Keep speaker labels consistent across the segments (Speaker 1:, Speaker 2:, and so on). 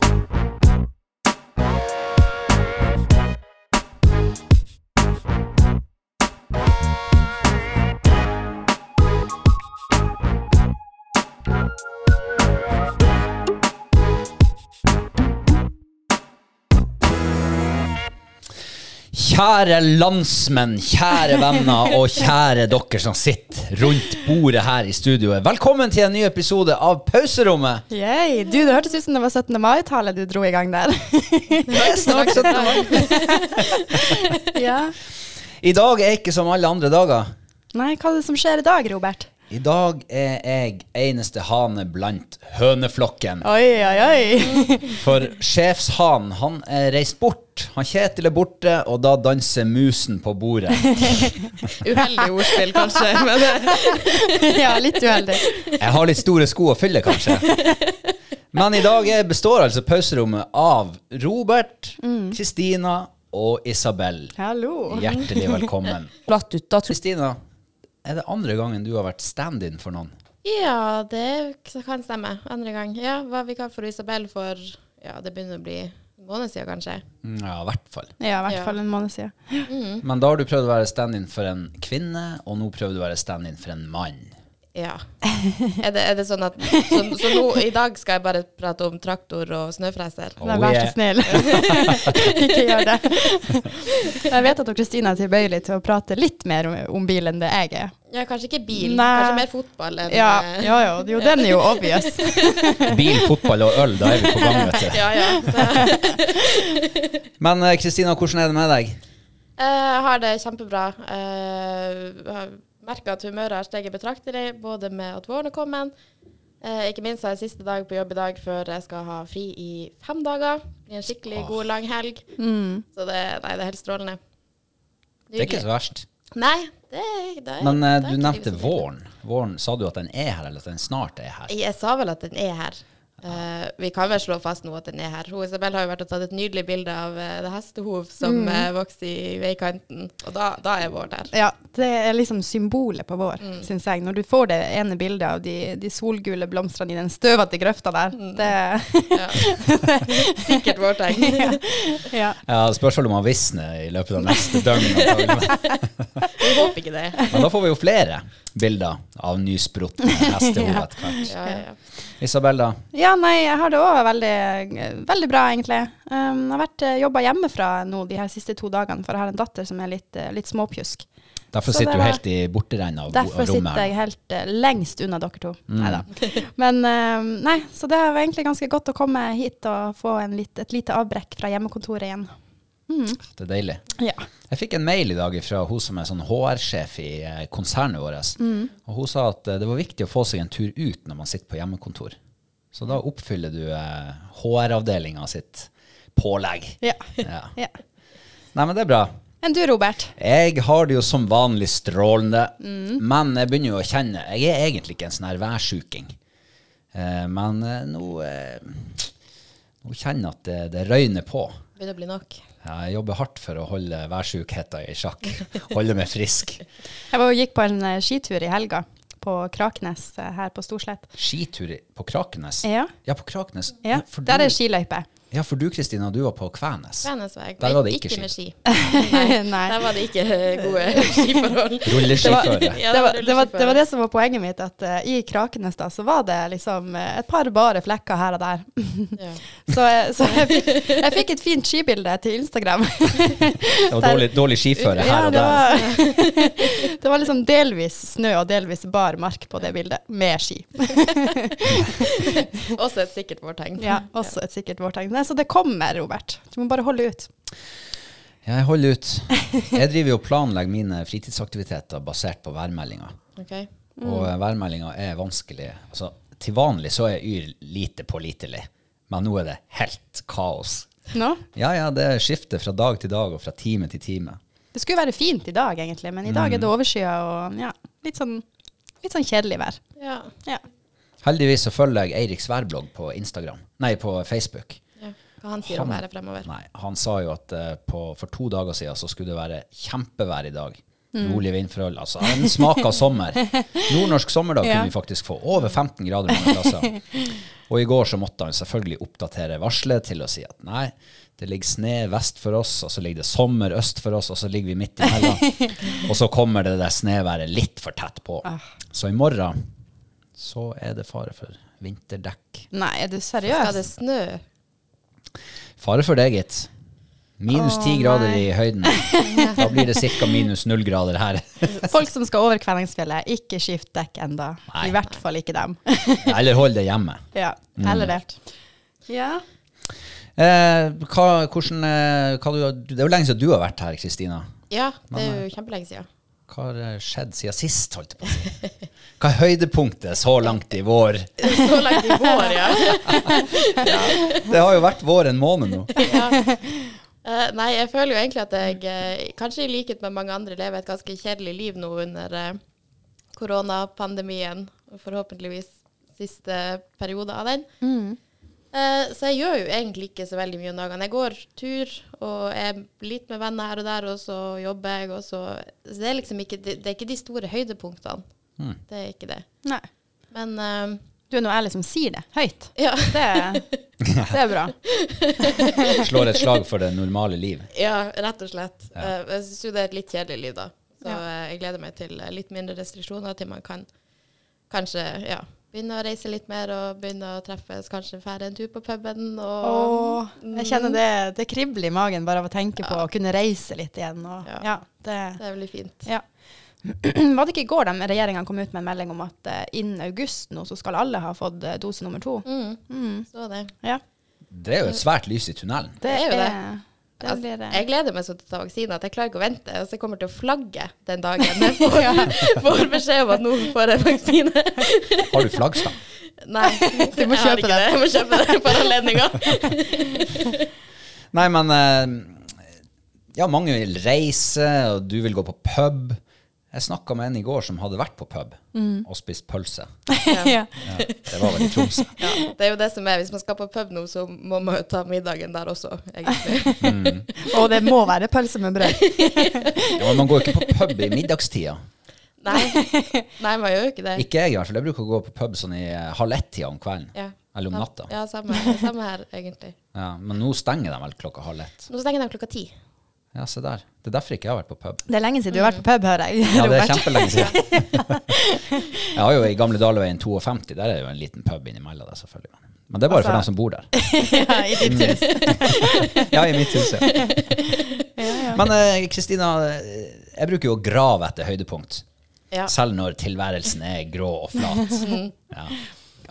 Speaker 1: you Kjære landsmenn, kjære venner og kjære dere som sitter rundt bordet her i studioet. Velkommen til en ny episode av Pauserommet.
Speaker 2: Yay. Du, det hørtes ut som det var 17. mai-tallet du dro i gang der.
Speaker 1: Det er snart 17. mai.
Speaker 2: ja.
Speaker 1: I dag er ikke som alle andre dager.
Speaker 2: Nei, hva er det som skjer i dag, Robert?
Speaker 1: I dag er jeg eneste hane blant høneflokken.
Speaker 2: Oi, oi, oi.
Speaker 1: For sjefshanen, han er reist bort. Han Kjetil er borte, og da danser musen på bordet.
Speaker 3: Uheldig ordspill, kanskje. Men
Speaker 2: ja, litt uheldig.
Speaker 1: Jeg har litt store sko å fylle, kanskje. Men i dag består altså pauserommet av Robert, Kristina og Isabel.
Speaker 2: Hallo.
Speaker 1: Hjertelig velkommen.
Speaker 3: flatt ut, da.
Speaker 1: Kristina, er det andre gangen du har vært stand-in for noen?
Speaker 3: Ja, det kan stemme. Andre gang. Ja, var vikar for Isabel for Ja, det begynner å bli en måned siden, kanskje.
Speaker 1: Mm, Ja, i hvert fall.
Speaker 2: Ja, i hvert
Speaker 3: Ja.
Speaker 2: fall en måned siden.
Speaker 1: Men da har du prøvd å være stand-in for en kvinne, og nå prøver du å være stand-in for en mann.
Speaker 3: Ja. Er det, er det sånn at Så, så nå i dag skal jeg bare prate om traktor og snøfreser?
Speaker 1: Oh,
Speaker 2: vær så snill. Ikke gjør det. Jeg vet at Kristina er tilbøyelig til å prate litt mer om, om bil enn det jeg er.
Speaker 3: Ja, kanskje ikke bil.
Speaker 2: Nei.
Speaker 3: Kanskje mer fotball enn
Speaker 2: Ja,
Speaker 3: eh,
Speaker 2: ja, ja. Jo, den er jo obvious.
Speaker 1: Bil, fotball og øl, da er vi på gang, vet du.
Speaker 3: ja, ja.
Speaker 1: Men eh, Kristina, hvordan er det med deg?
Speaker 3: Eh, Jeg har det kjempebra. Eh, Merka at humøret har steget betraktelig, både med at våren er kommet. Eh, ikke minst har jeg siste dag på jobb i dag før jeg skal ha fri i fem dager. Det blir en skikkelig god, lang helg.
Speaker 2: Mm.
Speaker 3: Så det, nei, det er helt strålende.
Speaker 1: Det er ikke så verst.
Speaker 3: Nei, det, det er
Speaker 1: Men eh,
Speaker 3: det er
Speaker 1: du
Speaker 3: ikke
Speaker 1: nevnte
Speaker 3: livet som
Speaker 1: våren. Våren, Sa du at den er her, eller at den snart er her?
Speaker 3: Jeg sa vel at den er her. Eh, vi kan vel slå fast nå at den er her. Hun Isabel har jo vært og tatt et nydelig bilde av uh, det hestehov som
Speaker 2: Mm.
Speaker 3: uh, vokser i veikanten, og da, da er vår her.
Speaker 2: Ja, det er liksom symbolet på vår,
Speaker 3: Mm.
Speaker 2: syns jeg. Når du får det ene bildet av de, de solgule blomstene i den støvete grøfta der.
Speaker 3: Mm.
Speaker 2: Det,
Speaker 3: Ja. Sikkert vårtegn.
Speaker 2: ja.
Speaker 1: Ja, ja spørsmålet om han visner i løpet av neste døgn.
Speaker 3: Vi håper ikke det.
Speaker 1: Men da får vi jo flere bilder av nysprutne hestehov etter hvert.
Speaker 3: Ja, ja, ja.
Speaker 1: Isabel, da?
Speaker 2: ja, nei, jeg har det òg veldig, veldig bra, egentlig. Um, jeg har vært jobba hjemmefra nå de her siste to dagene, for jeg har en datter som er litt, eh, litt småpjusk.
Speaker 1: Derfor
Speaker 2: Så
Speaker 1: sitter du
Speaker 2: var-
Speaker 1: helt i borterennet av
Speaker 2: Derfor
Speaker 1: rommet.
Speaker 2: Derfor sitter jeg helt uh, lengst unna dere to.
Speaker 1: Mm.
Speaker 2: Neida. Men uh, nei, så det var egentlig ganske godt å komme hit og få en litt, et lite avbrekk fra hjemmekontoret igjen. Mm.
Speaker 1: Det er deilig.
Speaker 2: Ja.
Speaker 1: Jeg fikk en mail i dag fra hun som er sånn HR-sjef i eh, konsernet vårt.
Speaker 2: Mm.
Speaker 1: Og hun sa at eh, det var viktig å få seg en tur ut når man sitter på hjemmekontor. Så da oppfyller du eh, HR-avdelinga sitt pålegg.
Speaker 2: Ja.
Speaker 1: Ja.
Speaker 2: ja.
Speaker 1: Nei, men det er bra.
Speaker 2: Enn du, Robert?
Speaker 1: Jeg har det jo som vanlig strålende,
Speaker 2: Mm.
Speaker 1: men jeg begynner jo å kjenne Jeg er egentlig ikke en sånn her værsjuking. Eh, men eh, nå, eh, nå kjenner jeg at det, det røyner på.
Speaker 3: Begynner å bli nok.
Speaker 1: Ja, jeg jobber hardt for å holde værsjukheta i sjakk. Holde meg frisk.
Speaker 2: Jeg gikk på en eh, skitur i helga på Kraknes eh, her på Storslett.
Speaker 1: Skitur på Kraknes?
Speaker 2: Ja.
Speaker 1: Ja, på Kraknes.
Speaker 2: Ja, der er skiløype.
Speaker 1: Ja, for du Kristina, du var på Kvænes.
Speaker 3: Kvænesveg.
Speaker 1: Der var det ikke
Speaker 3: med ski.
Speaker 2: Nei.
Speaker 3: Nei, Der var det ikke eh, gode skiforhold.
Speaker 1: Rulleskiføre.
Speaker 3: Ja,
Speaker 2: det, var, det, det var det som var poenget mitt, at uh, i Krakenes da, så var det liksom eh, et par bare flekker her og der.
Speaker 3: Ja.
Speaker 2: så så jeg, fikk, jeg fikk et fint skibilde til Instagram.
Speaker 1: Det var dårlig, dårlig skiføre her
Speaker 2: Ja,
Speaker 1: og der.
Speaker 2: var, det var liksom delvis snø og delvis bar mark på det bildet, med ski.
Speaker 3: Også et sikkert vårtegn.
Speaker 2: Ja, også et sikkert vårtegn. Nei, Så det kommer, Robert. Du må bare holde ut.
Speaker 1: Jeg holder ut. Jeg driver jo og planlegger mine fritidsaktiviteter basert på værmeldinga.
Speaker 3: Ok.
Speaker 1: Og eh, værmeldinga er vanskelig. Altså, til vanlig så er Yr lite pålitelig, men nå er det helt kaos.
Speaker 2: Nå?
Speaker 1: Ja, ja, det skifter fra dag til dag og fra time til time.
Speaker 2: Det skulle være fint i dag, egentlig, men i dag er det overskya og ja, litt sånn, litt sånn kjedelig vær.
Speaker 3: Ja.
Speaker 2: Ja.
Speaker 1: Heldigvis så følger jeg Eiriks værblogg på Instagram, nei, på Facebook.
Speaker 3: Hva han sier om været fremover.
Speaker 1: Nei, han sa jo at uh, på, for to dager siden så skulle det være kjempevær i dag. Rolig vindforhold. Altså, en smak av sommer. Nordnorsk sommerdag
Speaker 2: Ja.
Speaker 1: kunne vi faktisk få. Over 15 grader mange plasser. Og i går så måtte han selvfølgelig oppdatere varselet til å si at nei, det ligger sne vest for oss, og så ligger det sommer øst for oss, og så ligger vi midt imellom. og så kommer det der snøværet litt for tett på. Så i morgen så er det fare for vinterdekk.
Speaker 2: Nei, er du
Speaker 3: Skal det
Speaker 2: seriøs?
Speaker 3: snø?
Speaker 1: Fare for det, gitt. Minus ti grader
Speaker 2: nei.
Speaker 1: i høyden. Da blir det ca. minus null grader her.
Speaker 2: Folk som skal over Kvænangsfjellet, ikke skift dekk enda.
Speaker 1: Nei.
Speaker 2: I hvert fall ikke dem.
Speaker 1: Eller hold det hjemme.
Speaker 2: ja,
Speaker 1: eller
Speaker 2: heller det. Ja.
Speaker 1: Eh, hva, hvordan, eh, hva du, det er jo lenge siden du har vært her, Kristina.
Speaker 3: Ja, det er jo kjempelenge siden.
Speaker 1: Hva har eh, skjedd siden sist? holdt jeg på å si? Hva er høydepunktet så langt i vår?
Speaker 3: Så langt i vår, ja.
Speaker 1: Det har jo vært vår en måned nå.
Speaker 3: Eh, nei, jeg føler jo egentlig at jeg, eh, kanskje i likhet med mange andre, lever et ganske kjedelig liv nå under koronapandemien. Og forhåpentligvis siste periode av den. Eh, så jeg gjør jo egentlig ikke så veldig mye om dagene. Jeg går tur og er litt med venner her og der, og så jobber jeg. Og så, så det er liksom ikke, det, det er ikke de store høydepunktene.
Speaker 1: Mm.
Speaker 3: Det er ikke det.
Speaker 2: Nei.
Speaker 3: Men eh,
Speaker 2: Du er nå ærlig som sier det høyt.
Speaker 3: ja.
Speaker 2: Det, det er bra.
Speaker 1: Slår et slag for det normale liv.
Speaker 3: Ja, rett og slett.
Speaker 1: Ja.
Speaker 3: Eh, jeg syns jo det er et litt kjedelig liv, da. Så
Speaker 2: Ja.
Speaker 3: eh, jeg gleder meg til eh, litt mindre restriksjoner, til man kan kanskje ja, begynne å reise litt mer og begynne å treffes, kanskje fære en tur på puben. Og,
Speaker 2: Åh, jeg kjenner det, det kribler i magen bare av å tenke på å kunne reise litt igjen. Og,
Speaker 3: Ja.
Speaker 2: ja. det,
Speaker 3: Det blir fint.
Speaker 2: ja. Var det ikke i går de regjeringa kom ut med en melding om at eh, innen august nå så skal alle ha fått eh, dose nummer to?
Speaker 3: Mm,
Speaker 2: Mm.
Speaker 3: så det.
Speaker 2: Ja,
Speaker 1: Det er jo et svært lys i tunnelen.
Speaker 2: det,
Speaker 3: er jo det.
Speaker 2: Det
Speaker 3: Altså,
Speaker 2: blir, det.
Speaker 3: jeg gleder meg så til å ta vaksine at jeg klarer ikke å vente. Og så jeg kommer til å flagge den dagen jeg får, får beskjed om at nå får jeg vaksine.
Speaker 1: Har du flaggstang?
Speaker 3: Nei,
Speaker 2: Du må kjøpe det.
Speaker 3: Jeg må kjøpe det for anledninga.
Speaker 1: Nei, men eh, Ja, mange vil reise, og du vil gå på pub. Jeg snakka med en i går som hadde vært på pub og spist pølse.
Speaker 2: ja.
Speaker 1: Ja, det var vel i Tromsø.
Speaker 3: Ja, det er jo det som er. Hvis man skal på pub nå, så må man jo ta middagen der også, egentlig.
Speaker 2: Og det må være pølse med brød.
Speaker 1: Ja, men man går jo ikke på pub i middagstida.
Speaker 3: Nei, Nei man gjør jo ikke det.
Speaker 1: Ikke jeg, i hvert fall. Jeg bruker å gå på pub sånn i eh, halv ett-tida om kvelden.
Speaker 3: Ja.
Speaker 1: Eller om natta.
Speaker 3: Ja, samme, samme her, egentlig.
Speaker 1: Ja, men nå stenger de vel klokka halv ett.
Speaker 3: Nå stenger de klokka ti.
Speaker 1: Ja, se der. Det er derfor ikke jeg har vært på pub.
Speaker 2: Det er lenge siden du har vært på pub, hører jeg.
Speaker 1: Ja, det er kjempelenge siden. Jeg har jo i Gamle Dalveien 52, der er det jo en liten pub innimellom der, selvfølgelig. Men det er bare for
Speaker 2: Altså-
Speaker 1: dem som bor der.
Speaker 2: ja, I ditt hus.
Speaker 1: Ja, i mitt hus, ja. Men eh, Kristina, eh, jeg bruker jo å grave etter høydepunkt.
Speaker 3: Ja.
Speaker 1: Selv når tilværelsen er grå og flat. Ja.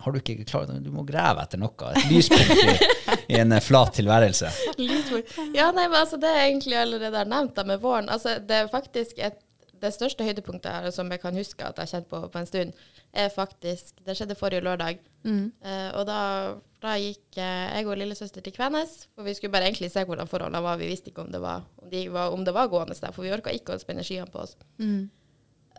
Speaker 1: Har du ikke klart Du må grave etter noe. Et lyspunkt i, i en eh, flat tilværelse.
Speaker 3: Ja, nei, men altså, det er egentlig allerede nevnt da, med våren. Altså, det er faktisk et, det største høydepunktet her, som jeg kan huske at jeg har kjent på på en stund, er faktisk Det skjedde forrige lørdag. Eh, og da, da gikk eh, jeg og lillesøster til Kvenes, for vi skulle bare egentlig se hvordan forholdene var. Vi visste ikke om det var, om de var, om det var gående der, for vi orka ikke å spenne skiene på oss.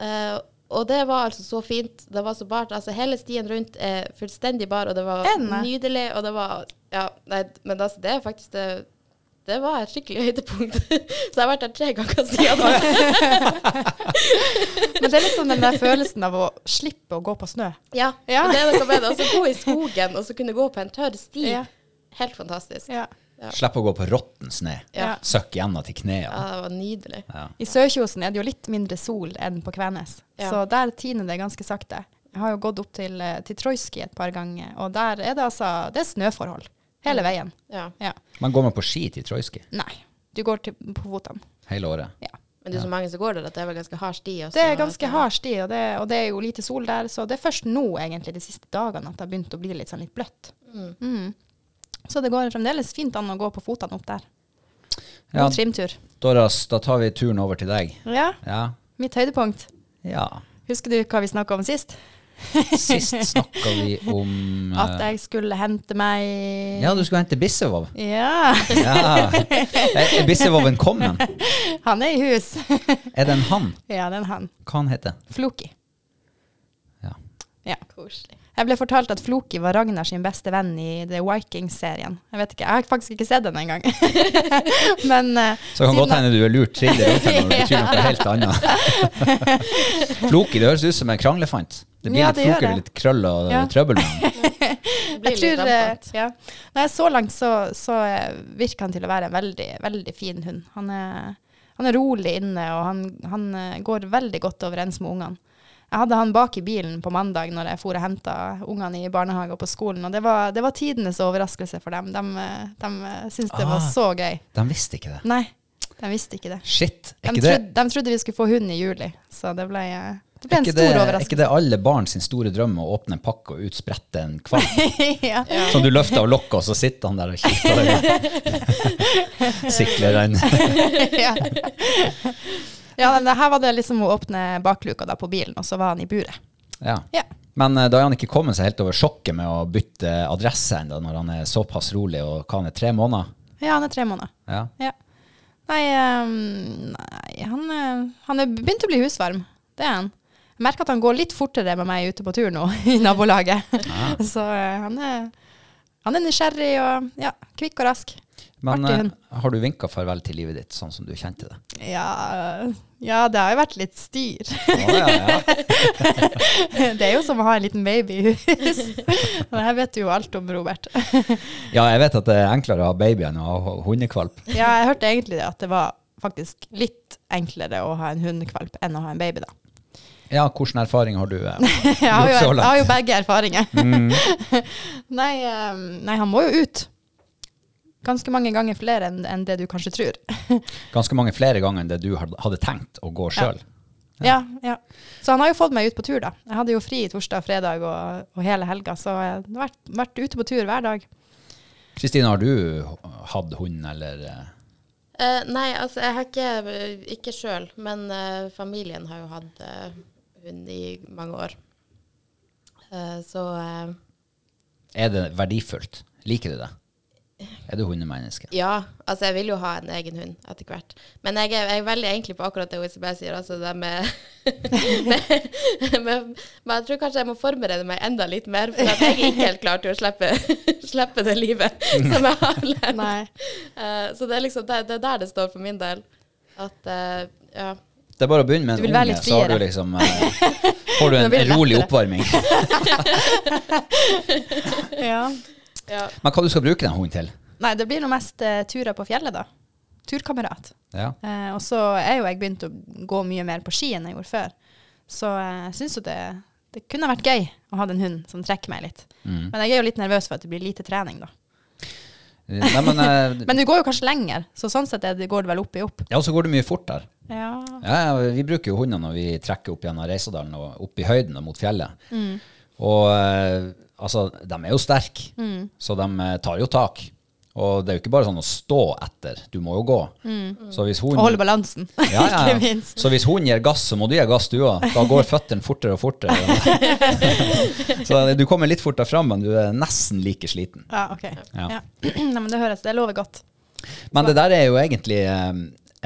Speaker 3: Eh, og det var altså så fint. Det var så bart. Altså, hele stien rundt er fullstendig bar, og det var
Speaker 2: Enne.
Speaker 3: nydelig. Og det var Ja, nei, men altså, det er faktisk det det var et skikkelig høydepunkt. så jeg har vært der tre ganger siden.
Speaker 2: Men det er liksom den der følelsen av å slippe å gå på snø.
Speaker 3: Ja,
Speaker 2: Ja.
Speaker 3: og det er noe med det. Og så gå i skogen og så kunne gå på en tørr sti.
Speaker 2: Ja.
Speaker 3: Helt fantastisk. Ja.
Speaker 2: Ja.
Speaker 1: Slipp å gå på råtten snø.
Speaker 3: Ja.
Speaker 1: Søkk gjennom til knærne.
Speaker 3: det var nydelig.
Speaker 1: Ja.
Speaker 2: I Sørkjosen er det jo litt mindre sol enn på Kvenes,
Speaker 3: Ja.
Speaker 2: så der tiner det ganske sakte. Jeg har jo gått opp til, eh, til Troiski et par ganger, og der er det altså det er snøforhold hele veien.
Speaker 3: Ja.
Speaker 2: Ja.
Speaker 1: Men går man på ski til Troiski
Speaker 2: Nei, du går til, på fotene.
Speaker 1: hele året?
Speaker 2: Ja.
Speaker 3: Men det er så mange som går der at det er vel ganske hard sti også.
Speaker 2: Det er ganske hard sti, og det, og det er jo lite sol der, så det er først nå, egentlig, de siste dagene, at det har begynt å bli litt sånn litt bløtt.
Speaker 3: Mm.
Speaker 2: Mm. Så det går fremdeles fint an å gå på fotene opp der.
Speaker 1: Ja,
Speaker 2: trimtur.
Speaker 1: Doras, da tar vi turen over til deg.
Speaker 2: Ja,
Speaker 1: Ja.
Speaker 2: mitt høydepunkt.
Speaker 1: ja.
Speaker 2: Husker du hva vi snakka om sist?
Speaker 1: Sist snakka vi om
Speaker 2: At
Speaker 1: eh,
Speaker 2: jeg skulle hente meg
Speaker 1: Ja, du skulle hente Bissevov.
Speaker 2: Ja.
Speaker 1: Ja. Er er Bissevoven kommet?
Speaker 2: Han er i hus.
Speaker 1: Er det en han?
Speaker 2: ja, det er en han.
Speaker 1: Hva han heter
Speaker 2: Floki.
Speaker 1: Ja.
Speaker 2: Ja.
Speaker 3: Koselig.
Speaker 2: Jeg ble fortalt at Floki var Ragnar sin beste venn i The Vikings-serien. Jeg vet ikke, jeg har faktisk ikke sett den engang. Men uh,
Speaker 1: Så kan godt hende du er lurt triller når det betyr noe helt annet. Floki, det høres ut som en kranglefant. Det blir
Speaker 2: Ja,
Speaker 1: litt
Speaker 2: det gjør
Speaker 1: floker, litt krøll og
Speaker 2: Ja.
Speaker 1: trøbbel
Speaker 2: jeg tror,
Speaker 3: rampant.
Speaker 2: ja. Nei, så langt så, så eh, virker han til å være en veldig, veldig fin hund. Han er, han er rolig inne, og han, han går veldig godt overens med ungene. Jeg hadde han bak i bilen på mandag når jeg for og henta ungene i barnehage og på skolen, og det var, det var tidenes overraskelse for dem. De, eh, de eh, syntes det var
Speaker 1: Ah.
Speaker 2: så gøy.
Speaker 1: De visste ikke det.
Speaker 2: Nei, de visste ikke det.
Speaker 1: Shit. Er
Speaker 2: De
Speaker 1: ikke det,
Speaker 2: de trodde vi skulle få hund i juli, så det ble, eh, det ble en stor
Speaker 1: det, er ikke det alle barn sin store drøm å åpne en pakke og utsprette en kvalm?
Speaker 2: ja.
Speaker 1: Som du løfter av lokket, og så sitter han der og kikker deg. Sikler den.
Speaker 2: ja. ja, men her var det liksom å åpne bakluka da på bilen, og så var han i buret.
Speaker 1: Ja.
Speaker 2: Ja.
Speaker 1: Men eh, da er han ikke kommet seg helt over sjokket med å bytte adresse ennå, når han er såpass rolig, og hva han er, tre måneder?
Speaker 2: Ja, han er tre måneder.
Speaker 1: Ja.
Speaker 2: Ja. Nei, um, nei han, er- han er begynt å bli husvarm. Det er han. Jeg merker at han går litt fortere med meg ute på tur nå, i nabolaget. Så eh, han er, han er nysgjerrig og ja, kvikk og rask.
Speaker 1: Men eh, har du vinka farvel til livet ditt, sånn som du kjente det?
Speaker 2: Ja, ja, det har jo vært litt styr.
Speaker 1: Oh, ja, ja.
Speaker 2: det er jo som å ha en liten baby i hus. Det her vet du jo alt om, Robert.
Speaker 1: ja, jeg vet at det er enklere å ha baby enn å ha hundekvalp.
Speaker 2: Ja, jeg hørte egentlig at det var faktisk litt enklere å ha en hundekvalp enn å ha en baby, da.
Speaker 1: Ja, hvilken erfaring har du? eh,
Speaker 2: Jeg har jo,
Speaker 1: gjort så
Speaker 2: jeg har jo begge erfaringer.
Speaker 1: Mm.
Speaker 2: nei, eh, nei, han må jo ut. Ganske mange ganger flere enn enn det du kanskje tror.
Speaker 1: Ganske mange flere ganger enn det du hadde tenkt å gå sjøl.
Speaker 2: Ja, ja. Så han har jo fått meg ut på tur, da. Jeg hadde jo fri torsdag, fredag og, og hele helga, så jeg har vært, vært ute på tur hver dag.
Speaker 1: Kristine, har du hatt hund, eller eh,
Speaker 3: Eh, nei, altså jeg har ikke, ikke sjøl, men uh, familien har jo hatt uh, hund i mange år. Eh, så
Speaker 1: er det verdifullt? Liker du det? Er du hundemenneske?
Speaker 3: ja, altså jeg vil jo ha en egen hund etter hvert. Men jeg er, jeg er veldig egentlig på akkurat det OECB sier, altså det med, med, med Men jeg tror kanskje jeg må forberede meg enda litt mer, for at jeg er ikke helt klar til å slippe, slippe det livet som jeg har levd.
Speaker 2: Nei.
Speaker 3: Eh, så det er liksom det, det er der det står for min del. At uh, ja.
Speaker 1: Det er bare å begynne med en unge, så har du liksom uh, Får du en rolig oppvarming.
Speaker 2: Ja.
Speaker 3: Ja.
Speaker 1: Men hva du skal bruke den hunden til?
Speaker 2: Nei, det blir nå mest uh, turer på fjellet, da. Turkamerat.
Speaker 1: Ja.
Speaker 2: Uh, og så er jo jeg begynt å gå mye mer på ski enn jeg gjorde før. Så jeg jeg syns jo det, det kunne vært gøy å ha en hund som trekker meg litt.
Speaker 1: Mm.
Speaker 2: Men jeg er jo litt nervøs for at det blir lite trening, da.
Speaker 1: Nei, men, eh,
Speaker 2: Men du går jo kanskje lenger, så sånn sett det, går det vel opp i opp.
Speaker 1: ja, og så går det mye fortere.
Speaker 2: Ja.
Speaker 1: Ja, ja, vi bruker jo hundene når vi trekker opp gjennom Reisadalen og opp i høyden og mot fjellet. Og eh, altså, de er jo sterke, så de eh, tar jo tak. Og det er jo ikke bare sånn å stå etter, du må jo gå. Så hvis hun
Speaker 2: Og holde balansen,
Speaker 1: ja, ja,
Speaker 2: ikke minst.
Speaker 1: Så hvis hun gir gass, så må du gi gass du òg. Da går føttene fortere og fortere. så du kommer litt fortere fram, men du er nesten like sliten.
Speaker 2: Ja, ok.
Speaker 1: Ja.
Speaker 2: Ja. Nei, men det høres, det lover godt.
Speaker 1: Men det der er jo egentlig eh,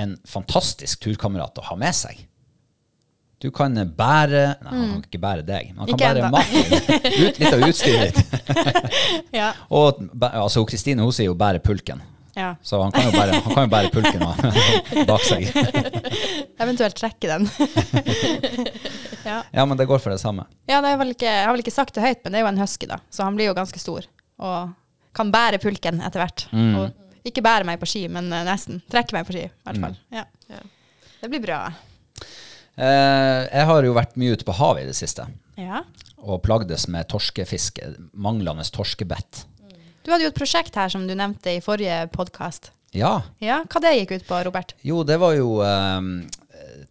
Speaker 1: en fantastisk turkamerat å ha med seg. Du kan bære Nei, han kan ikke bære deg, han kan
Speaker 2: Ikke
Speaker 1: bære maten. Ut, litt av utstyret ditt.
Speaker 2: Ja.
Speaker 1: Og altså, Kristine hun sier jo 'bære pulken'.
Speaker 2: ja.
Speaker 1: Så han kan jo bære, han kan jo bære pulken bak seg.
Speaker 2: Eventuelt trekke den. ja.
Speaker 1: Ja, men det går for det samme.
Speaker 2: Ja, det er vel ikke, jeg har vel ikke sagt det høyt, men det er jo en husky, da. Så han blir jo ganske stor. Og kan bære pulken etter hvert.
Speaker 1: Mm.
Speaker 2: Og ikke bære meg på ski, men eh, nesten. Trekke meg på ski, i hvert fall. Ja.
Speaker 3: Ja.
Speaker 2: Det blir bra.
Speaker 1: Eh, jeg har jo vært mye ute på havet i det siste.
Speaker 2: Ja.
Speaker 1: Og plagdes med torskefiske. Manglende torskebett.
Speaker 2: Du hadde jo et prosjekt her som du nevnte i forrige podkast.
Speaker 1: Ja.
Speaker 2: Ja, hva det gikk ut på, Robert?
Speaker 1: Jo, det var jo eh,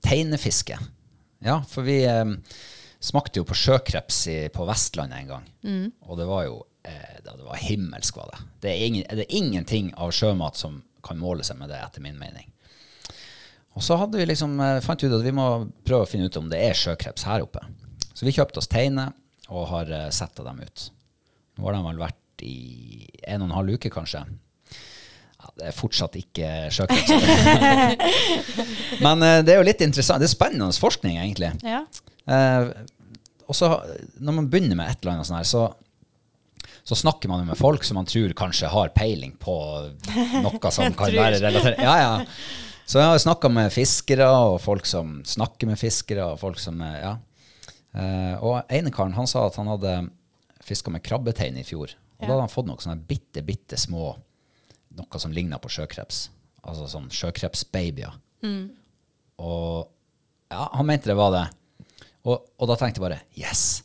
Speaker 1: teinefiske. Ja, for vi eh, smakte jo på sjøkreps i, på Vestlandet en gang. Og det var jo eh, det det var himmelsk, var det. Det er, ingen, det er ingenting av sjømat som kan måle seg med det, etter min mening. Og så vi liksom, eh, fant vi ut at vi må prøve å finne ut om det er sjøkreps her oppe. Så vi kjøpte oss teiner og har uh, setta dem ut. Nå har de vel vært i en og en halv uke, kanskje. Ja, det er fortsatt ikke sjøkreps. Men eh, det er jo litt interessant. Det er spennende forskning, egentlig.
Speaker 2: Ja.
Speaker 1: Eh, og så når man begynner med et eller annet sånt her, så så snakker man jo med folk som man tror kanskje har peiling på noe som kan være relatert. Ja, ja. Så jeg har snakka med fiskere, og folk som snakker med fiskere, og folk som Ja. Eh, og ene karen han sa at han hadde fiska med krabbetein i fjor. Og da hadde han fått noen sånne bitte, bitte små Noe som ligna på sjøkreps. Altså sånn sjøkrepsbabyer. Og ja, han mente det var det. Og, og da tenkte jeg bare yes!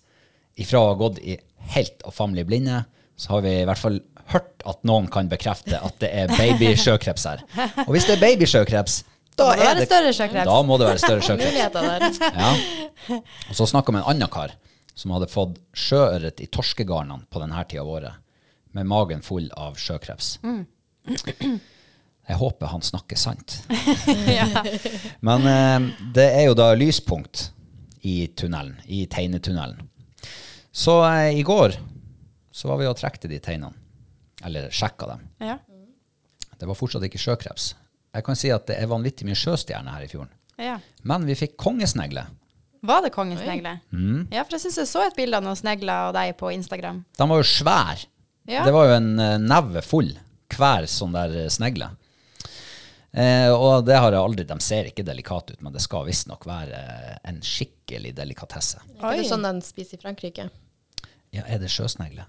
Speaker 1: Ifra å ha gått i helt og famlig blinde, så har vi i hvert fall hørt at noen kan bekrefte at det er babysjøkreps her. Og hvis det er babysjøkreps, da,
Speaker 2: må det større sjøkreps.
Speaker 1: Da må det være større sjøkreps. Ja. Og så snakka med en annen kar som hadde fått sjøørret i torskegarnene på denne tida av året, med magen full av sjøkreps. Jeg håper han snakker sant. Men eh, det er jo da lyspunkt i tunnelen, i tegnetunnelen. Så eh, i går så var vi og trekte de teinene. Eller sjekka dem.
Speaker 2: Ja.
Speaker 1: Det var fortsatt ikke sjøkreps. Jeg kan si at det er vanvittig mye sjøstjerner her i fjorden.
Speaker 2: ja.
Speaker 1: Men vi fikk kongesnegle.
Speaker 2: Var det kongesnegle?
Speaker 1: Mm.
Speaker 2: Ja, for jeg syns jeg så et bilde av noen snegler og deg på Instagram.
Speaker 1: De var jo svære.
Speaker 2: Ja.
Speaker 1: Det var jo en eh, neve full hver sånn der eh, snegle. Eh, og det har jeg aldri De ser ikke delikate ut, men det skal visstnok være eh, en skikkelig delikatesse.
Speaker 3: Er det sånn den spiser i Frankrike?
Speaker 1: Ja, er det sjøsnegle?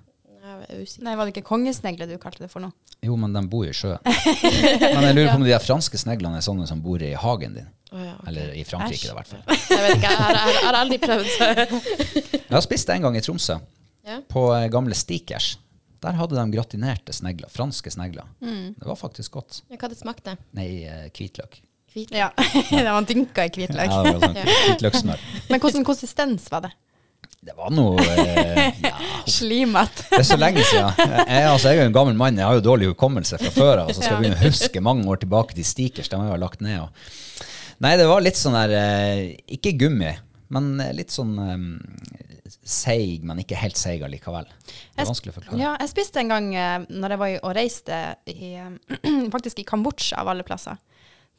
Speaker 3: Jeg er.
Speaker 2: Nei, var det ikke kongesnegle du kalte det for noe?
Speaker 1: Jo, men de bor i sjøen. men jeg lurer på om de franske sneglene er sånne som bor i hagen din.
Speaker 3: Oh, ja, okay.
Speaker 1: Eller i Frankrike, i hvert fall.
Speaker 3: Jeg vet ikke, jeg har, jeg har, aldri prøvd. Så.
Speaker 1: Jeg har spist det en gang i Tromsø,
Speaker 3: Ja.
Speaker 1: på eh, gamle Stikers. Der hadde de gratinerte snegler. Franske snegler. Det var faktisk godt.
Speaker 3: Ja, Hva det smakte?
Speaker 1: Nei, hvitløk. hvitløk.
Speaker 3: Hvit?
Speaker 2: Ja. det var dynka i hvitløk.
Speaker 1: Ja, det var sånn hvitløkssmør.
Speaker 2: Men hvordan konsistens var det?
Speaker 1: Det var noe eh, ja,
Speaker 2: Slimete.
Speaker 1: Det er så lenge siden. Jeg, altså, jeg er jo en gammel mann, jeg har jo dårlig hukommelse fra før av. Så skal jeg begynne å huske mange år tilbake til Stikers. De har jeg jo lagt ned. Og. Nei, det var litt sånn der eh, Ikke gummi, men litt sånn eh, seig, men ikke helt seig allikevel. Det er vanskelig å forklare.
Speaker 2: Ja, jeg spiste en gang eh, når jeg var i- og reiste i, eh, faktisk i Kambodsja, av alle plasser.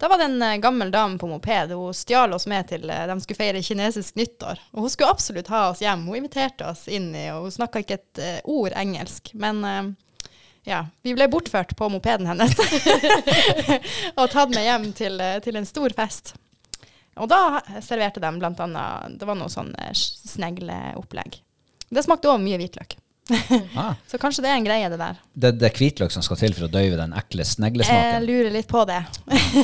Speaker 2: Da var det en eh, gammel dame på moped. Hun stjal oss med til eh, de skulle feire kinesisk nyttår. Og hun skulle absolutt ha oss hjem. Hun inviterte oss inn i, og hun snakka ikke et eh, ord engelsk. Men ja, vi ble bortført på mopeden hennes og tatt med hjem til, til en stor fest. Og da serverte de annet Det var noe sånn snegleopplegg. Det smakte òg mye hvitløk.
Speaker 1: Ah,
Speaker 2: Så kanskje det er en greie, det der.
Speaker 1: det, det er hvitløk som skal til for å døyve den ekle sneglesmaken?
Speaker 2: Jeg lurer litt på det.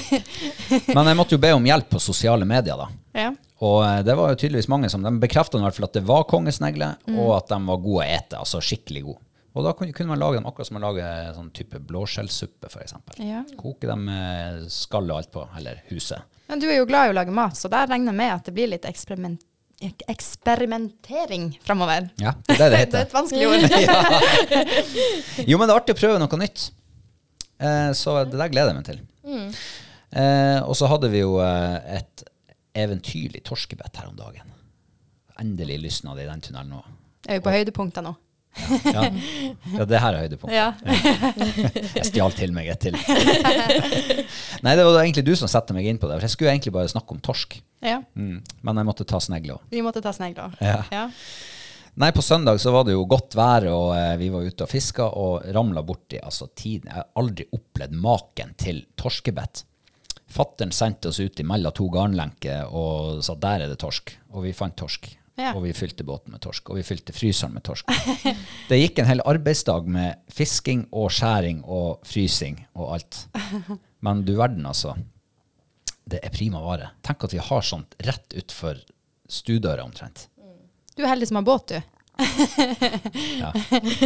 Speaker 1: Men jeg måtte jo be om hjelp på sosiale medier, da.
Speaker 2: Ja.
Speaker 1: Og eh, det var jo tydeligvis mange som De bekrefta i hvert fall at det var kongesnegle,
Speaker 2: Mm.
Speaker 1: og at de var gode å ete. Altså skikkelig gode. Og da kunne, man lage dem akkurat som man lager sånn type blåskjellsuppe, f.eks.
Speaker 2: Ja.
Speaker 1: Koke dem med skall og alt på, eller huset.
Speaker 2: Men du er jo glad i å lage mat, så der regner jeg med at det blir litt eksperiment ek- eksperimentering framover.
Speaker 1: Ja, det er det det
Speaker 2: Det er et vanskelig ord.
Speaker 1: Jo, men det er artig å prøve noe nytt. Eh, så det der gleder jeg meg til.
Speaker 2: Mm.
Speaker 1: Eh, og så hadde vi jo eh, et eventyrlig torskebett her om dagen. Endelig lysna det i den tunnelen nå.
Speaker 2: Er vi på høydepunktet nå?
Speaker 1: Ja, ja det her er høydepunktet.
Speaker 2: Ja.
Speaker 1: Jeg stjal til meg et til. Nei, det var egentlig du som satte meg inn på det. For jeg skulle egentlig bare snakke om torsk.
Speaker 2: ja.
Speaker 1: Mm. Men jeg måtte ta snegla.
Speaker 2: Vi måtte ta.
Speaker 1: Ja. Nei, på søndag så var det jo godt vær, og eh, vi var ute og fiska og ramla borti altså, tiden. Jeg har aldri opplevd maken til torskebett. Fattern sendte oss ut imellom to garnlenker og sa der er det torsk. Og vi fant torsk.
Speaker 2: Ja.
Speaker 1: Og vi fylte båten med torsk. Og vi fylte fryseren med torsk. Det gikk en hel arbeidsdag med fisking og skjæring og frysing og alt. Men du verden, altså. Det er prima vare. Tenk at vi har sånt rett utfor stuedøra omtrent.
Speaker 2: Du er heldig som har båt, du.
Speaker 1: Ja.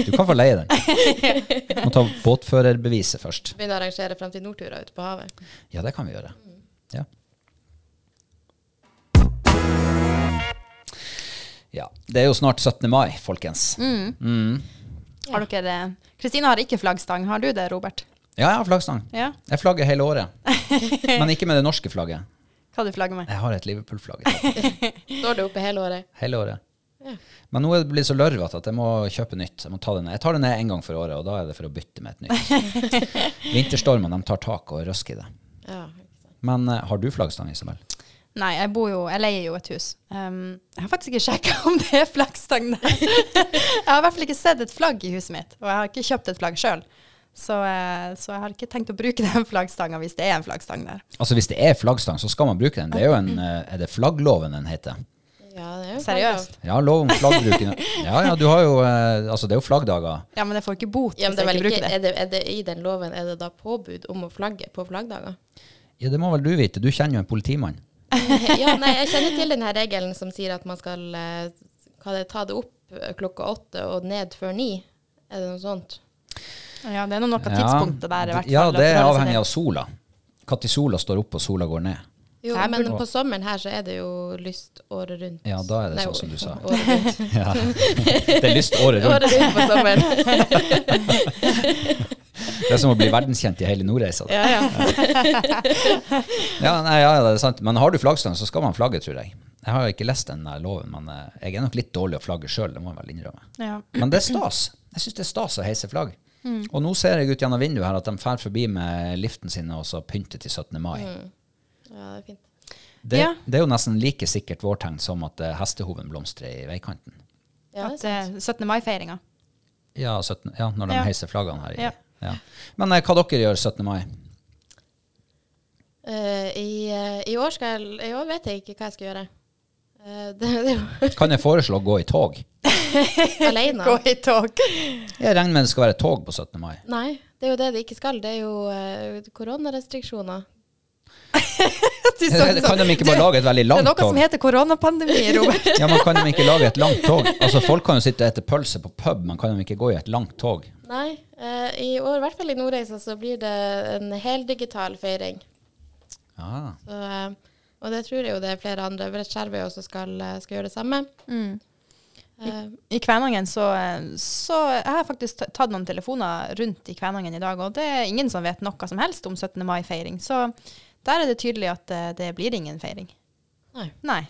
Speaker 1: Du kan få leie den. Du Må ta båtførerbeviset først.
Speaker 3: Begynne å arrangere Framtid Nordturer ute på havet.
Speaker 1: Ja, det kan vi gjøre. Ja. Ja. Det er jo snart 17. mai, folkens.
Speaker 2: Har dere Kristina har ikke flaggstang. Har du det, Robert?
Speaker 1: Ja, jeg har flaggstang.
Speaker 2: Ja.
Speaker 1: Jeg flagger hele året. Men ikke med det norske flagget.
Speaker 2: Hva du flagger med?
Speaker 1: Jeg har et Liverpool-flagg
Speaker 3: Står det oppe hele året?
Speaker 1: hele året.
Speaker 3: Ja.
Speaker 1: Men nå er det blitt så lørvete at jeg må kjøpe nytt. Jeg, må ta det ned. jeg tar det ned en gang for året, og da er det for å bytte med et nytt. Vinterstormene de tar tak og røsker i det.
Speaker 3: Ja.
Speaker 1: Men uh, har du flaggstang, Isabel?
Speaker 2: Nei, jeg bor jo, jeg leier jo et hus. Um, jeg har faktisk ikke sjekka om det er flaggstang der. jeg har i hvert fall ikke sett et flagg i huset mitt, og jeg har ikke kjøpt et flagg sjøl. Så, eh, så jeg har ikke tenkt å bruke den flaggstanga hvis det er en flaggstang der.
Speaker 1: Altså Hvis det er flaggstang, så skal man bruke den. Det er jo en, eh, er det flaggloven den heter?
Speaker 3: Ja, det er jo
Speaker 2: Seriøst?
Speaker 1: Ja, lov om flaggbruken. Ja, ja, du har jo eh, Altså, det er jo flaggdager.
Speaker 2: Ja, men jeg får ikke bot
Speaker 3: Ja,
Speaker 2: hvis
Speaker 3: er
Speaker 2: jeg ikke, bruker det.
Speaker 3: er det, er det I den loven er det da påbud om å flagge på flaggdager?
Speaker 1: Ja, det må vel du vite. Du kjenner jo en politimann.
Speaker 3: ja, nei, jeg kjenner til denne regelen som sier at man skal eh, hva det, ta det opp eh, klokka åtte og ned før ni. Er det noe sånt?
Speaker 2: Ja, det er noe
Speaker 1: av
Speaker 2: tidspunktet der, i hvert fall.
Speaker 1: Ja, det er avhengig av sola. Når sola står opp og sola går ned.
Speaker 3: Jo, men på sommeren her så er det jo lyst året rundt.
Speaker 1: Ja, da er det sånn som du sa.
Speaker 3: Året rundt.
Speaker 1: Ja. Det er lyst året rundt.
Speaker 3: året rundt på sommeren.
Speaker 1: Det er som å bli verdenskjent i hele Nordreisa.
Speaker 3: Ja, ja.
Speaker 1: Ja, nei, ja, det er sant. Men har du flaggstang, så skal man flagge, tror jeg. Jeg har ikke lest den loven, men eh, jeg er nok litt dårlig å flagge sjøl, det må jeg vel innrømme.
Speaker 2: Ja.
Speaker 1: Men det er stas. Jeg syns det er stas å heise flagg. Og nå ser jeg ut gjennom vinduet her at de drar forbi med liften sin og så pynter til 17. mai.
Speaker 3: ja, det er fint.
Speaker 1: Det,
Speaker 2: Ja.
Speaker 1: det er jo nesten like sikkert vårtegn som at eh, hestehoven blomstrer i veikanten.
Speaker 3: Ja, det er
Speaker 2: det er 17. mai-feiringa.
Speaker 1: Ja, 17, ja når de
Speaker 2: Ja.
Speaker 1: heiser flaggene her. I,
Speaker 2: Ja.
Speaker 1: Men eh, hva dere gjør 17. mai?
Speaker 3: Uh, i, uh, I år skal jeg I år vet jeg ikke hva jeg skal gjøre. Uh, det, det
Speaker 1: Kan jeg foreslå å gå i tog?
Speaker 3: alene.
Speaker 2: Gå i tog.
Speaker 1: Jeg regner med det skal være tog på 17. mai.
Speaker 3: Nei, det er jo det det ikke skal. Det er jo koronarestriksjoner.
Speaker 2: Du
Speaker 1: Kan de ikke bare lage et veldig langt tog?
Speaker 2: Det er noe
Speaker 1: tog?
Speaker 2: som heter koronapandemi, Robert.
Speaker 1: Ja, men Kan de ikke lage et langt tog? Altså Folk kan jo sitte og spise pølse på pub, men kan de ikke gå i et langt tog?
Speaker 3: Nei, eh, i år, i hvert fall i Nordreisa, så blir det en heldigital feiring.
Speaker 1: Ah.
Speaker 3: Så, eh, og det tror jeg jo det er flere andre. Brett Skjervøy også skal, eh, skal gjøre det samme.
Speaker 2: Mm.
Speaker 3: I,
Speaker 2: I Kvænangen så, så Jeg har faktisk tatt noen telefoner rundt i Kvænangen i dag, og det er ingen som vet noe som helst om 17. mai-feiring. Så der er det tydelig at eh, det blir ingen feiring.
Speaker 3: nei.
Speaker 2: Nei.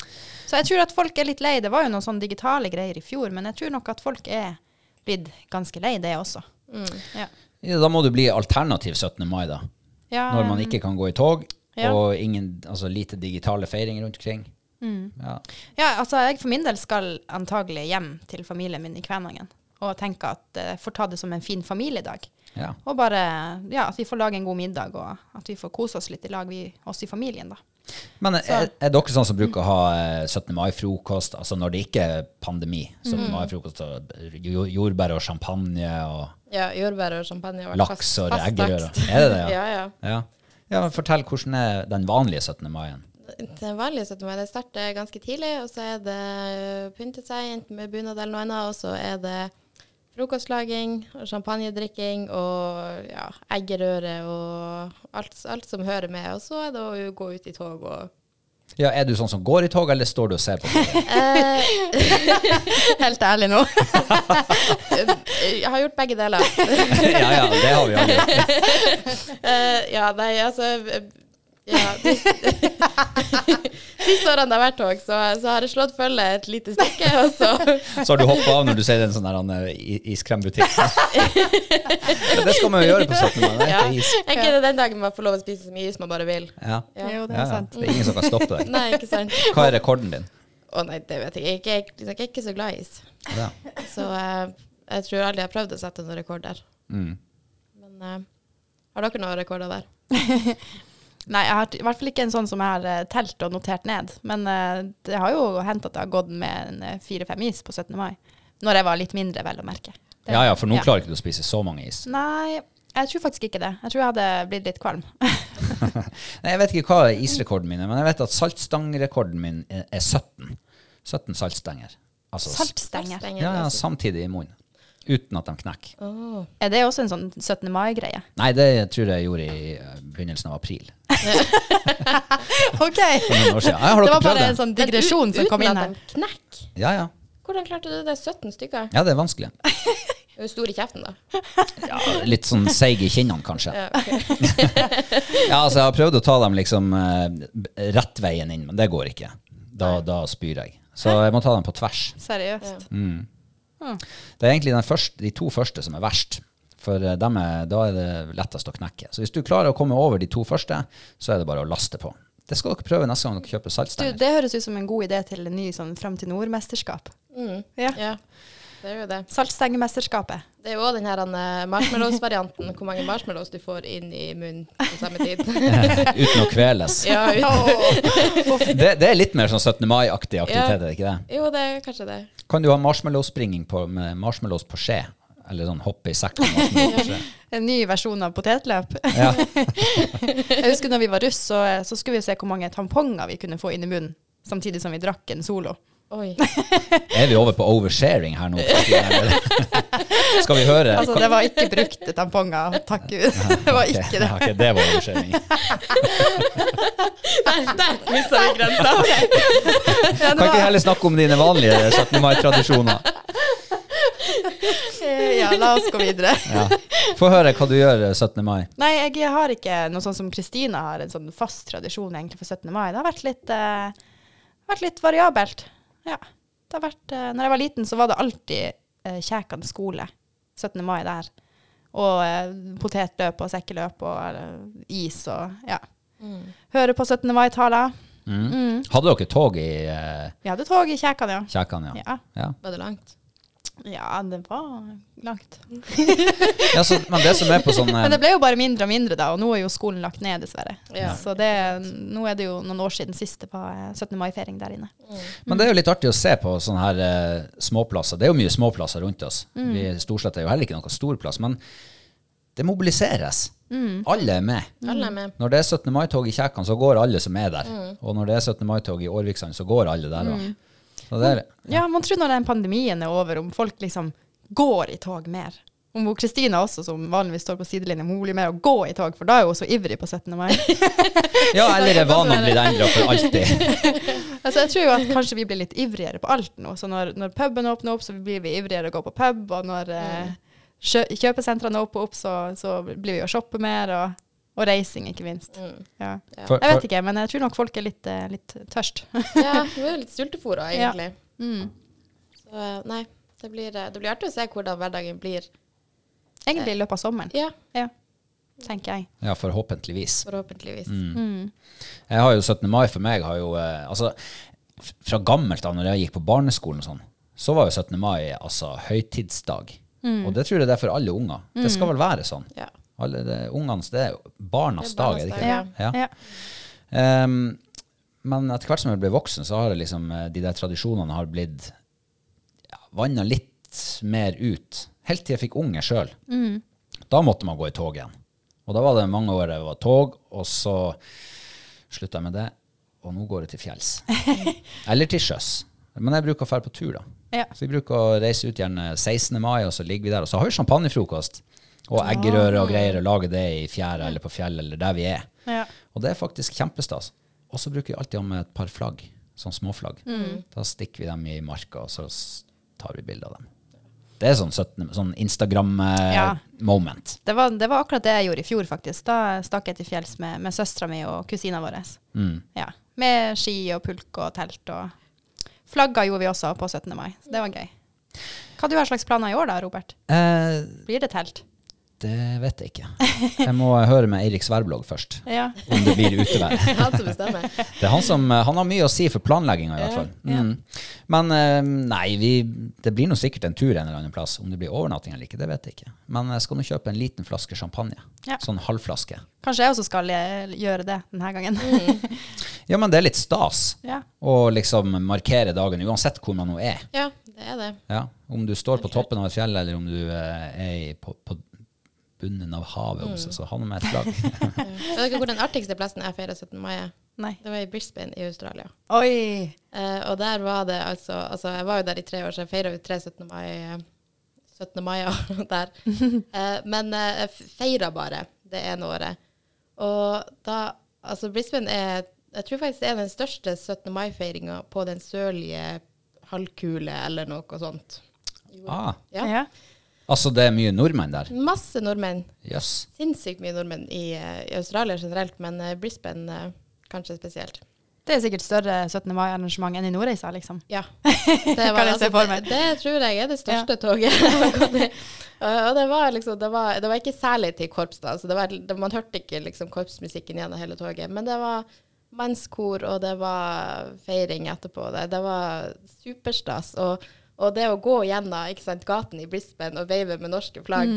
Speaker 2: Så jeg tror at folk er litt lei. Det var jo noen sånne digitale greier i fjor, men jeg tror nok at folk er blitt ganske lei det også.
Speaker 3: Mm.
Speaker 2: Ja.
Speaker 1: Ja, da må du bli alternativ 17. mai, da.
Speaker 2: Ja,
Speaker 1: Når man ikke kan gå i tog,
Speaker 2: Ja.
Speaker 1: og ingen, altså lite digitale feiringer rundt omkring.
Speaker 2: Mm.
Speaker 1: Ja.
Speaker 2: Ja, altså jeg for min del skal antagelig hjem til familien min i Kvænangen. Og tenker at jeg får ta det som en fin familiedag.
Speaker 1: ja.
Speaker 2: Og bare ja, at vi får lage en god middag, og at vi får kose oss litt i lag, vi, oss i familien, da.
Speaker 1: Men er, er dere sånn som bruker å ha eh, 17. mai-frokost, altså når det ikke er pandemi? 17.
Speaker 2: Mm.
Speaker 1: mai-frokost og jordbær og champagne og
Speaker 3: Ja, jordbær og champagne. og
Speaker 1: laks og eggerøre. Er det det, ja?
Speaker 3: ja, ja.
Speaker 1: ja. Ja, men Fortell, hvordan er den vanlige 17. maien?
Speaker 3: Den vanlige 17. mai det starter ganske tidlig, og så er det pyntet seg enten med bunad eller noe annet, og så er det frokostlaging og champagnedrikking og ja, eggerøre og alt, alt som hører med. Og så er det å gå ut i tog og
Speaker 1: Ja, Er du sånn som går i tog, eller står du og ser på
Speaker 3: eh,
Speaker 2: Helt ærlig nå.
Speaker 3: Jeg har gjort begge deler.
Speaker 1: ja, ja, det har vi alle.
Speaker 3: Eh, ja, nei, altså ja, de, Siste årene det har vært tog, så, så har jeg slått følge et lite stykke, og så
Speaker 1: Så har du hoppa av når du ser en sånn der, han, i- iskrembutikk. ja, det skal man jo gjøre på 17. mai.
Speaker 3: ja,
Speaker 1: det er is.
Speaker 3: Ikke det den dagen man får lov å spise så mye is man bare vil?
Speaker 1: Ja.
Speaker 3: Ja.
Speaker 2: Jo, det er
Speaker 1: ja.
Speaker 2: sant.
Speaker 1: Det er ingen som kan stoppe deg.
Speaker 3: Nei, ikke sant?
Speaker 1: Hva er rekorden din?
Speaker 3: Å nei, det vet jeg ikke. Jeg, jeg, jeg er ikke så glad i is.
Speaker 1: Ja.
Speaker 3: Så uh, jeg tror aldri jeg har prøvd å sette noen rekorder.
Speaker 1: Mm.
Speaker 3: Men uh, har dere noen rekorder der?
Speaker 2: Nei, jeg har i hvert fall ikke en sånn som jeg har eh, telt og notert ned. Men eh, det har jo hendt at jeg har gått med en eh, fire-fem is på 17. mai. Når jeg var litt mindre, vel å merke. Det-
Speaker 1: ja ja, for nå klarer ikke du å spise så mange is.
Speaker 2: Nei, jeg tror faktisk ikke det. Jeg tror jeg hadde blitt litt kvalm.
Speaker 1: Nei, Jeg vet ikke hva isrekorden min er, men jeg vet at saltstangrekorden min er er 17. 17 saltstenger. Altså, s-
Speaker 2: Saltstenger.
Speaker 1: Ja, ja,
Speaker 3: altså.
Speaker 1: samtidig i munnen. Uten at de knekker.
Speaker 3: Oh.
Speaker 2: Er det også en sånn 17. mai-greie?
Speaker 1: Nei, det tror jeg jeg gjorde i eh, begynnelsen av april.
Speaker 2: OK! Det var bare en sånn digresjon som kom inn her.
Speaker 3: Uten at de knekker.
Speaker 1: Ja, ja.
Speaker 3: Hvordan klarte du det? 17 stykker?
Speaker 1: Ja, det er vanskelig.
Speaker 3: Du er stor i kjeften, da.
Speaker 1: Ja, litt sånn seig i kinnene, kanskje.
Speaker 3: Ja, ok.
Speaker 1: Ja, altså, jeg har prøvd å ta dem liksom eh, rett veien inn, men det går ikke. Da, da spyr jeg. Så jeg må ta dem på tvers.
Speaker 2: Seriøst.
Speaker 1: Mm.
Speaker 2: Hmm.
Speaker 1: Det er egentlig den første, de to første som er verst. For eh, dem er, da er det lettest å knekke. Så hvis du klarer å komme over de to første, så er det bare å laste på. Det skal dere prøve neste gang dere kjøper
Speaker 2: Du,
Speaker 1: saltstenger.
Speaker 2: det høres ut som en god idé til en ny sånn Fram til nord-mesterskap.
Speaker 3: Mm.
Speaker 2: Ja.
Speaker 3: Ja, det er jo det.
Speaker 2: Saltstengemesterskapet.
Speaker 3: Det er jo òg den her eh, marshmallows-varianten, hvor mange marshmallows du får inn i munnen på samme tid.
Speaker 1: Uten å kveles.
Speaker 3: ja, uten.
Speaker 1: Det, det er litt mer sånn 17. mai-aktig aktivitet, er det ikke det?
Speaker 3: Jo, det er kanskje det.
Speaker 1: Kan du ha marshmallow-springing på- med marshmallows på skje? Eller sånn hoppe i sekk med marshmallows på skje?
Speaker 2: En ny versjon av potetløp.
Speaker 1: Ja.
Speaker 2: Jeg husker når vi var russ, så, så skulle vi se hvor mange tamponger vi kunne få inn i munnen, samtidig som vi drakk en solo.
Speaker 3: Oi.
Speaker 1: Er vi over på oversharing her nå? Skal vi høre?
Speaker 2: Altså, det var ikke brukte tamponger, takk Gud. Det var ikke det.
Speaker 1: Ja, ok, det var oversharing.
Speaker 3: Der, der mista vi grensa.
Speaker 2: Ja, det
Speaker 1: Kan ikke heller snakke om dine vanlige 17. mai-tradisjoner?
Speaker 2: ja, la oss gå videre.
Speaker 1: Ja. Få høre hva du gjør 17. mai.
Speaker 2: Nei, jeg har ikke noe sånn som Kristina har, en sånn fast tradisjon egentlig for 17. mai. Det har vært litt, uh, vært litt variabelt. Ja. Det har vært, eh, når jeg var liten, så var det alltid eh, Kjækan skole 17. mai der. Og eh, potetløp og sekkeløp og eh, is og ja. Høre på 17. mai-taler.
Speaker 1: Mm.
Speaker 2: Mm.
Speaker 1: Hadde dere tog i eh,
Speaker 2: Vi hadde tog i Kjækan, ja.
Speaker 1: Kjækan? Ja.
Speaker 2: ja.
Speaker 1: Ja.
Speaker 3: Var det langt?
Speaker 2: Ja, det var langt.
Speaker 1: Ja, så, men det som er på sånn eh,
Speaker 2: Men det ble jo bare mindre og mindre da, og nå er jo skolen lagt ned, dessverre.
Speaker 3: Ja.
Speaker 2: Så det, nå er det jo noen år siden siste på eh, 17. mai-feiring der inne.
Speaker 1: Men det er jo litt artig å se på sånne her eh, småplasser. Det er jo mye småplasser rundt oss.
Speaker 2: Mm.
Speaker 1: Vi Storslett er jo heller ikke noen stor plass, men det mobiliseres.
Speaker 2: Mm.
Speaker 1: Alle er med.
Speaker 3: Alle er med.
Speaker 1: Når det er 17. mai-tog i Kjækan, så går alle som er der. Og når det er 17. mai-tog i Årviksand, så går alle der òg. Det er,
Speaker 2: Ja, man tror når den pandemien er over, om folk liksom går i tog mer. Om hun Kristina også, som vanligvis står på sidelinjen, hun blir med å gå i tog, for da er hun så ivrig på 17. mai.
Speaker 1: ja, eller er vanen blitt endra for alltid.
Speaker 2: altså, jeg tror jo at kanskje vi blir litt ivrigere på alt nå. Så når, når puben åpner opp, så blir vi ivrigere å gå på pub, og når mm. kjø kjøpesentrene åpner opp, så, så blir vi å shoppe mer, og, og reising, ikke minst.
Speaker 3: Mm.
Speaker 2: Ja.
Speaker 3: Ja.
Speaker 1: For,
Speaker 2: Jeg vet ikke, men jeg tror nok folk er litt, eh, litt tørst.
Speaker 3: ja, vi er litt sultefòra,
Speaker 2: Ja.
Speaker 3: egentlig.
Speaker 2: Mm.
Speaker 3: Så eh, nei, det blir, eh, det blir artig å se hvordan hverdagen blir.
Speaker 2: Egentlig i løpet av sommeren,
Speaker 3: Ja,
Speaker 2: ja, tenker jeg.
Speaker 1: ja, forhåpentligvis.
Speaker 3: forhåpentligvis.
Speaker 2: Mm.
Speaker 1: Jeg har jo 17. mai for meg har jo eh, Altså, fra gammelt av, når jeg gikk på barneskolen og sånn, så var jo 17. mai altså høytidsdag.
Speaker 2: Mm.
Speaker 1: Og det tror jeg det er for alle unger. Det skal vel være sånn.
Speaker 3: Ja.
Speaker 1: Alle det, ungene, det er barnas dag, er det ikke det? Ja.
Speaker 2: ja.
Speaker 1: Um, men etter hvert som jeg ble voksen, så har liksom, eh, de der tradisjonene har blitt ja, vanna litt mer ut. Helt til jeg fikk unge sjøl. Da måtte man gå i tog igjen. Og da var det mange år jeg var tog, og så slutta jeg med det. Og nå går jeg til fjells. Eller til sjøs. Men jeg bruker å dra på tur, da.
Speaker 2: Ja.
Speaker 1: Så vi bruker å reise ut gjerne 16. mai, og så ligger vi der. Og så har vi champagnefrokost. Og eggerøre og greier, og lage det i fjæra eller på fjellet eller der vi er.
Speaker 2: Ja.
Speaker 1: Og det er faktisk kjempestas. Og så bruker vi alltid ha med et par flagg, sånn småflagg. Da stikker vi dem i marka, og så tar vi bilde av dem. Det er sånn, 17, sånn
Speaker 2: Ja.
Speaker 1: Instagram-moment.
Speaker 2: Det var, det var akkurat det jeg gjorde i fjor, faktisk. Da stakk jeg til fjells med, med søstera mi og kusina vår.
Speaker 1: Mm.
Speaker 2: Ja. Med ski og pulk og telt. Og flagga gjorde vi også på 17. mai. Så det var gøy. Hva du har slags planer i år da, Robert?
Speaker 1: Eh,
Speaker 2: Blir det telt?
Speaker 1: Det vet jeg ikke. Jeg må høre med Eirik Sverblog først,
Speaker 2: Ja.
Speaker 1: om det blir utevær.
Speaker 3: Han som bestemmer.
Speaker 1: Det er han som han har mye å si for planlegginga, i hvert fall. Mm. Men eh, nei, vi, det blir nå sikkert en tur en eller annen plass. Om det blir overnatting eller ikke, det vet jeg ikke. Men jeg skal nå kjøpe en liten flaske champagne.
Speaker 2: Ja.
Speaker 1: Sånn halvflaske.
Speaker 2: Kanskje jeg også skal eh, gjøre det denne gangen.
Speaker 1: Ja, men det er litt stas
Speaker 2: ja.
Speaker 1: å liksom markere dagen, uansett hvor man nå er.
Speaker 3: Ja, det er det.
Speaker 1: Ja. Om du står på toppen av et fjell, eller om du eh, er på, på bunnen av havet, om seg, så ha nå med et flagg.
Speaker 3: Vet dere hvor den artigste plassen jeg feira 17. mai?
Speaker 2: Nei.
Speaker 3: Det var i Brisbane i Australia.
Speaker 2: Oi!
Speaker 3: Eh, og der var det altså Altså, jeg var jo der i tre år, så jeg feira jo tre 17. mai. eh, 17. mai der. Eh, men eh, jeg feira bare det ene året. Og da Altså, Brisbane er Jeg tror faktisk det er den største 17. mai-feiringa på den sørlige halvkule, eller noe sånt.
Speaker 1: ah,
Speaker 3: Ja.
Speaker 2: Ja.
Speaker 1: Altså, det er mye nordmenn der.
Speaker 3: Masse nordmenn.
Speaker 1: Yes.
Speaker 3: Sinnssykt mye nordmenn i, eh, i Australia generelt, men eh, Brisbane eh, kanskje spesielt.
Speaker 2: Det er sikkert større 17. mai-arrangement enn i Nordreisa, liksom.
Speaker 3: Ja. Det,
Speaker 2: var, jeg se for meg.
Speaker 3: det, det tror jeg er det største toget. jeg har gått i. Og og det var liksom, det var, det var ikke særlig til korps da, så det var, det, man hørte ikke liksom korpsmusikken gjennom hele toget, men det var mannskor, og det var feiring etterpå. Det, det var superstas. Og, og det å gå gjennom ikke sant, gaten i Brisbane og veive med norske flagg,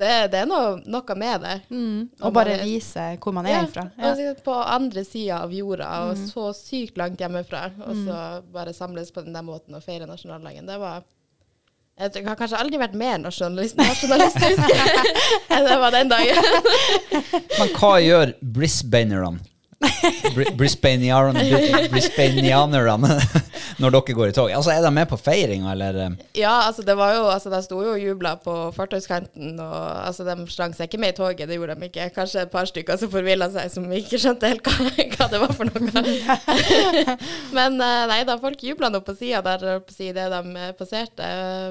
Speaker 3: det, det er noe, noe med det.
Speaker 2: Mm.
Speaker 3: Og
Speaker 2: bare
Speaker 3: bare-
Speaker 2: vise hvor man er
Speaker 3: Ja,
Speaker 2: ifra.
Speaker 3: og Altså, På andre sida av jorda, og
Speaker 2: Mm.
Speaker 3: så sykt langt hjemmefra, og så bare samles på den der måten og feire nasjonaldagen. Det var Jeg tror- jeg har kanskje aldri vært mer nasjonalist, nasjonalistisk enn det var den dagen.
Speaker 1: Men hva gjør brisbanerne? Brisbaneanerne når dere går i tog? Altså, Er de med på feiringa, eller? eh?
Speaker 3: Ja, altså det var jo Altså de sto jo og jubla på fartøyskanten. og altså de slang seg ikke med i toget, det gjorde de ikke. Kanskje et par stykker som forvilla seg, som ikke skjønte helt hva, hva det var for noe. Men eh, nei da, folk jubla nå på sida der, på siden det de passerte.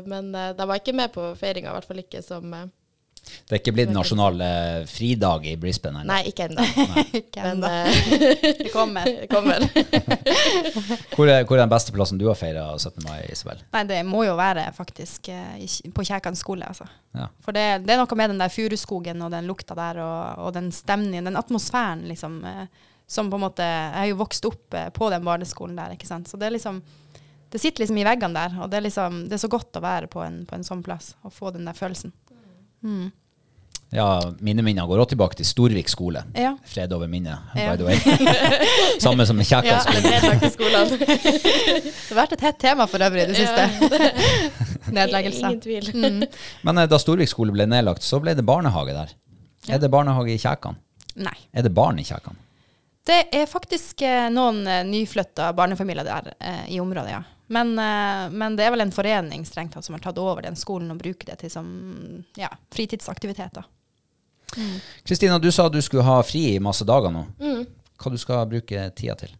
Speaker 3: Men eh, de var ikke med på feiringa, i hvert fall ikke som
Speaker 1: Det er ikke blitt nasjonal eh, fridag i Brisbane? eller?
Speaker 3: Nei, ikke ennå. Men eh,
Speaker 2: Det kommer.
Speaker 3: det kommer.
Speaker 1: Hvor, er, hvor er den beste plassen du har feira 17. mai, Isabel?
Speaker 2: Nei, det må jo være faktisk eh, på Kjækan skole, altså.
Speaker 1: Ja.
Speaker 2: For det, det er noe med den der furuskogen og den lukta der, og, og den stemningen, den atmosfæren, liksom. eh, Som på en måte Jeg har jo vokst opp på den barneskolen der, ikke sant. Så det er liksom Det sitter liksom i veggene der, og det er liksom Det er så godt å være på en, på en sånn plass og få den der følelsen. Mm.
Speaker 1: ja, mine minner går også tilbake til Storvik skole.
Speaker 2: Ja.
Speaker 1: Fred over minnet,
Speaker 2: Ja.
Speaker 1: by the way. Samme som Kjækan
Speaker 3: det
Speaker 1: skole.
Speaker 3: Ja, skolen.
Speaker 2: Det har vært et hett tema for øvrig i det siste. Nedleggelse.
Speaker 3: Ingen tvil.
Speaker 2: Mm.
Speaker 1: Men eh, da Storvik skole ble nedlagt, så ble det barnehage der. Er det barnehage i Kjækan?
Speaker 2: Nei.
Speaker 1: Er det barn i Kjækan?
Speaker 2: Det er faktisk eh, noen eh, nyflytta barnefamilier der eh, i området, ja. Men, eh, men det er vel en forening strengt tatt som har tatt over den skolen og bruker det til som ja, fritidsaktiviteter.
Speaker 1: Kristina, du sa du skulle ha fri i masse dager nå.
Speaker 3: Mm.
Speaker 1: Hva du skal bruke tida til?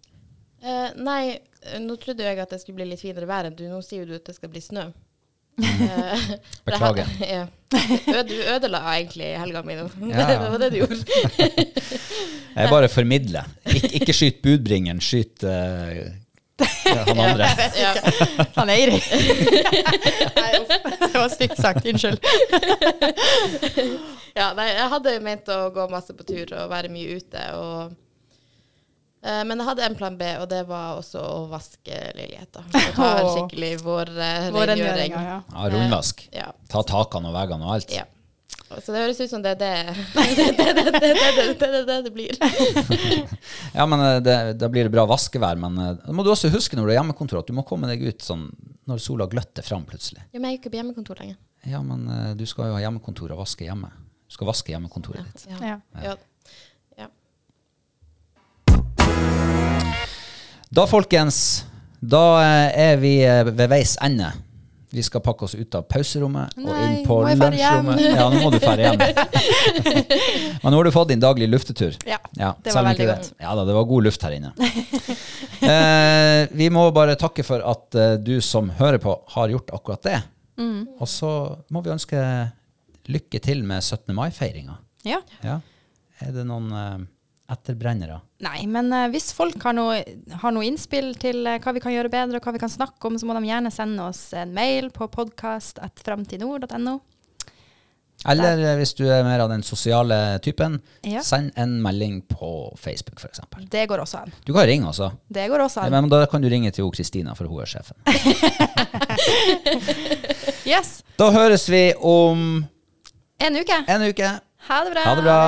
Speaker 3: Eh, nei, eh, nå trodde jeg at det skulle bli litt finere vær enn du. Nå sier du at det skal bli snø. Eh,
Speaker 1: Beklager.
Speaker 3: Ja. Du ødela egentlig helga mi nå.
Speaker 1: Ja.
Speaker 3: Det var det du gjorde.
Speaker 1: Jeg bare formidler. Ik ikke skyt budbringeren, skyt eh, han andre.
Speaker 3: Ja.
Speaker 2: Han Eirik. Nei. Det var stygt sagt. Unnskyld.
Speaker 3: ja, nei, jeg hadde jo ment å gå masse på tur og være mye ute. Og, eh, men jeg hadde en plan B, og det var også å vaske leiligheter. Ta en skikkelig vår, uh,
Speaker 2: Vår ja.
Speaker 1: Ja, rundvask.
Speaker 3: Ja.
Speaker 1: Ta takene og veggene og alt.
Speaker 3: ja. Så det høres ut som det er det det, det, det, det, det, det, det, det blir.
Speaker 1: Ja, men eh, Da blir det bra vaskevær. Men eh, da må du også huske når du har hjemmekontor, at du må komme deg ut sånn når sola gløtter fram plutselig.
Speaker 3: Jo, men jeg er jo ikke på hjemmekontor lenger.
Speaker 1: Ja, men eh, du skal jo ha hjemmekontor og vaske hjemme. Du skal vaske hjemmekontoret ditt.
Speaker 3: Ja.
Speaker 2: Ja.
Speaker 3: Ja. Ja.
Speaker 1: Da, folkens, da er vi ved veis ende. Vi skal pakke oss ut av pauserommet og inn på lunsjrommet. Ja, nå må du dra hjem. Men nå har du fått din daglige luftetur.
Speaker 2: Ja,
Speaker 1: Ja,
Speaker 2: det var veldig
Speaker 1: godt. Ja da, det var god luft her inne. eh, vi må bare takke for at eh, du som hører på, har gjort akkurat det.
Speaker 2: Mm.
Speaker 1: Og så må vi ønske lykke til med 17. mai-feiringa.
Speaker 2: ja.
Speaker 1: Ja. Er det noen eh, etterbrennere?
Speaker 2: Nei, men uh, hvis folk har noe, har noe innspill til uh, hva vi kan gjøre bedre, og hva vi kan snakke om, så må de gjerne sende oss en mail på podkast.framtidnord.no.
Speaker 1: Eller Der. hvis du er mer av den sosiale typen,
Speaker 2: Ja.
Speaker 1: send en melding på Facebook f.eks.
Speaker 2: Det går også an.
Speaker 1: Du kan ringe også.
Speaker 2: Det går også an.
Speaker 1: Men da kan du ringe til Kristina, for hun er sjefen.
Speaker 2: Yes.
Speaker 1: Da høres vi om
Speaker 2: En uke.
Speaker 1: en uke.
Speaker 2: Ha det bra.
Speaker 1: Ha det bra.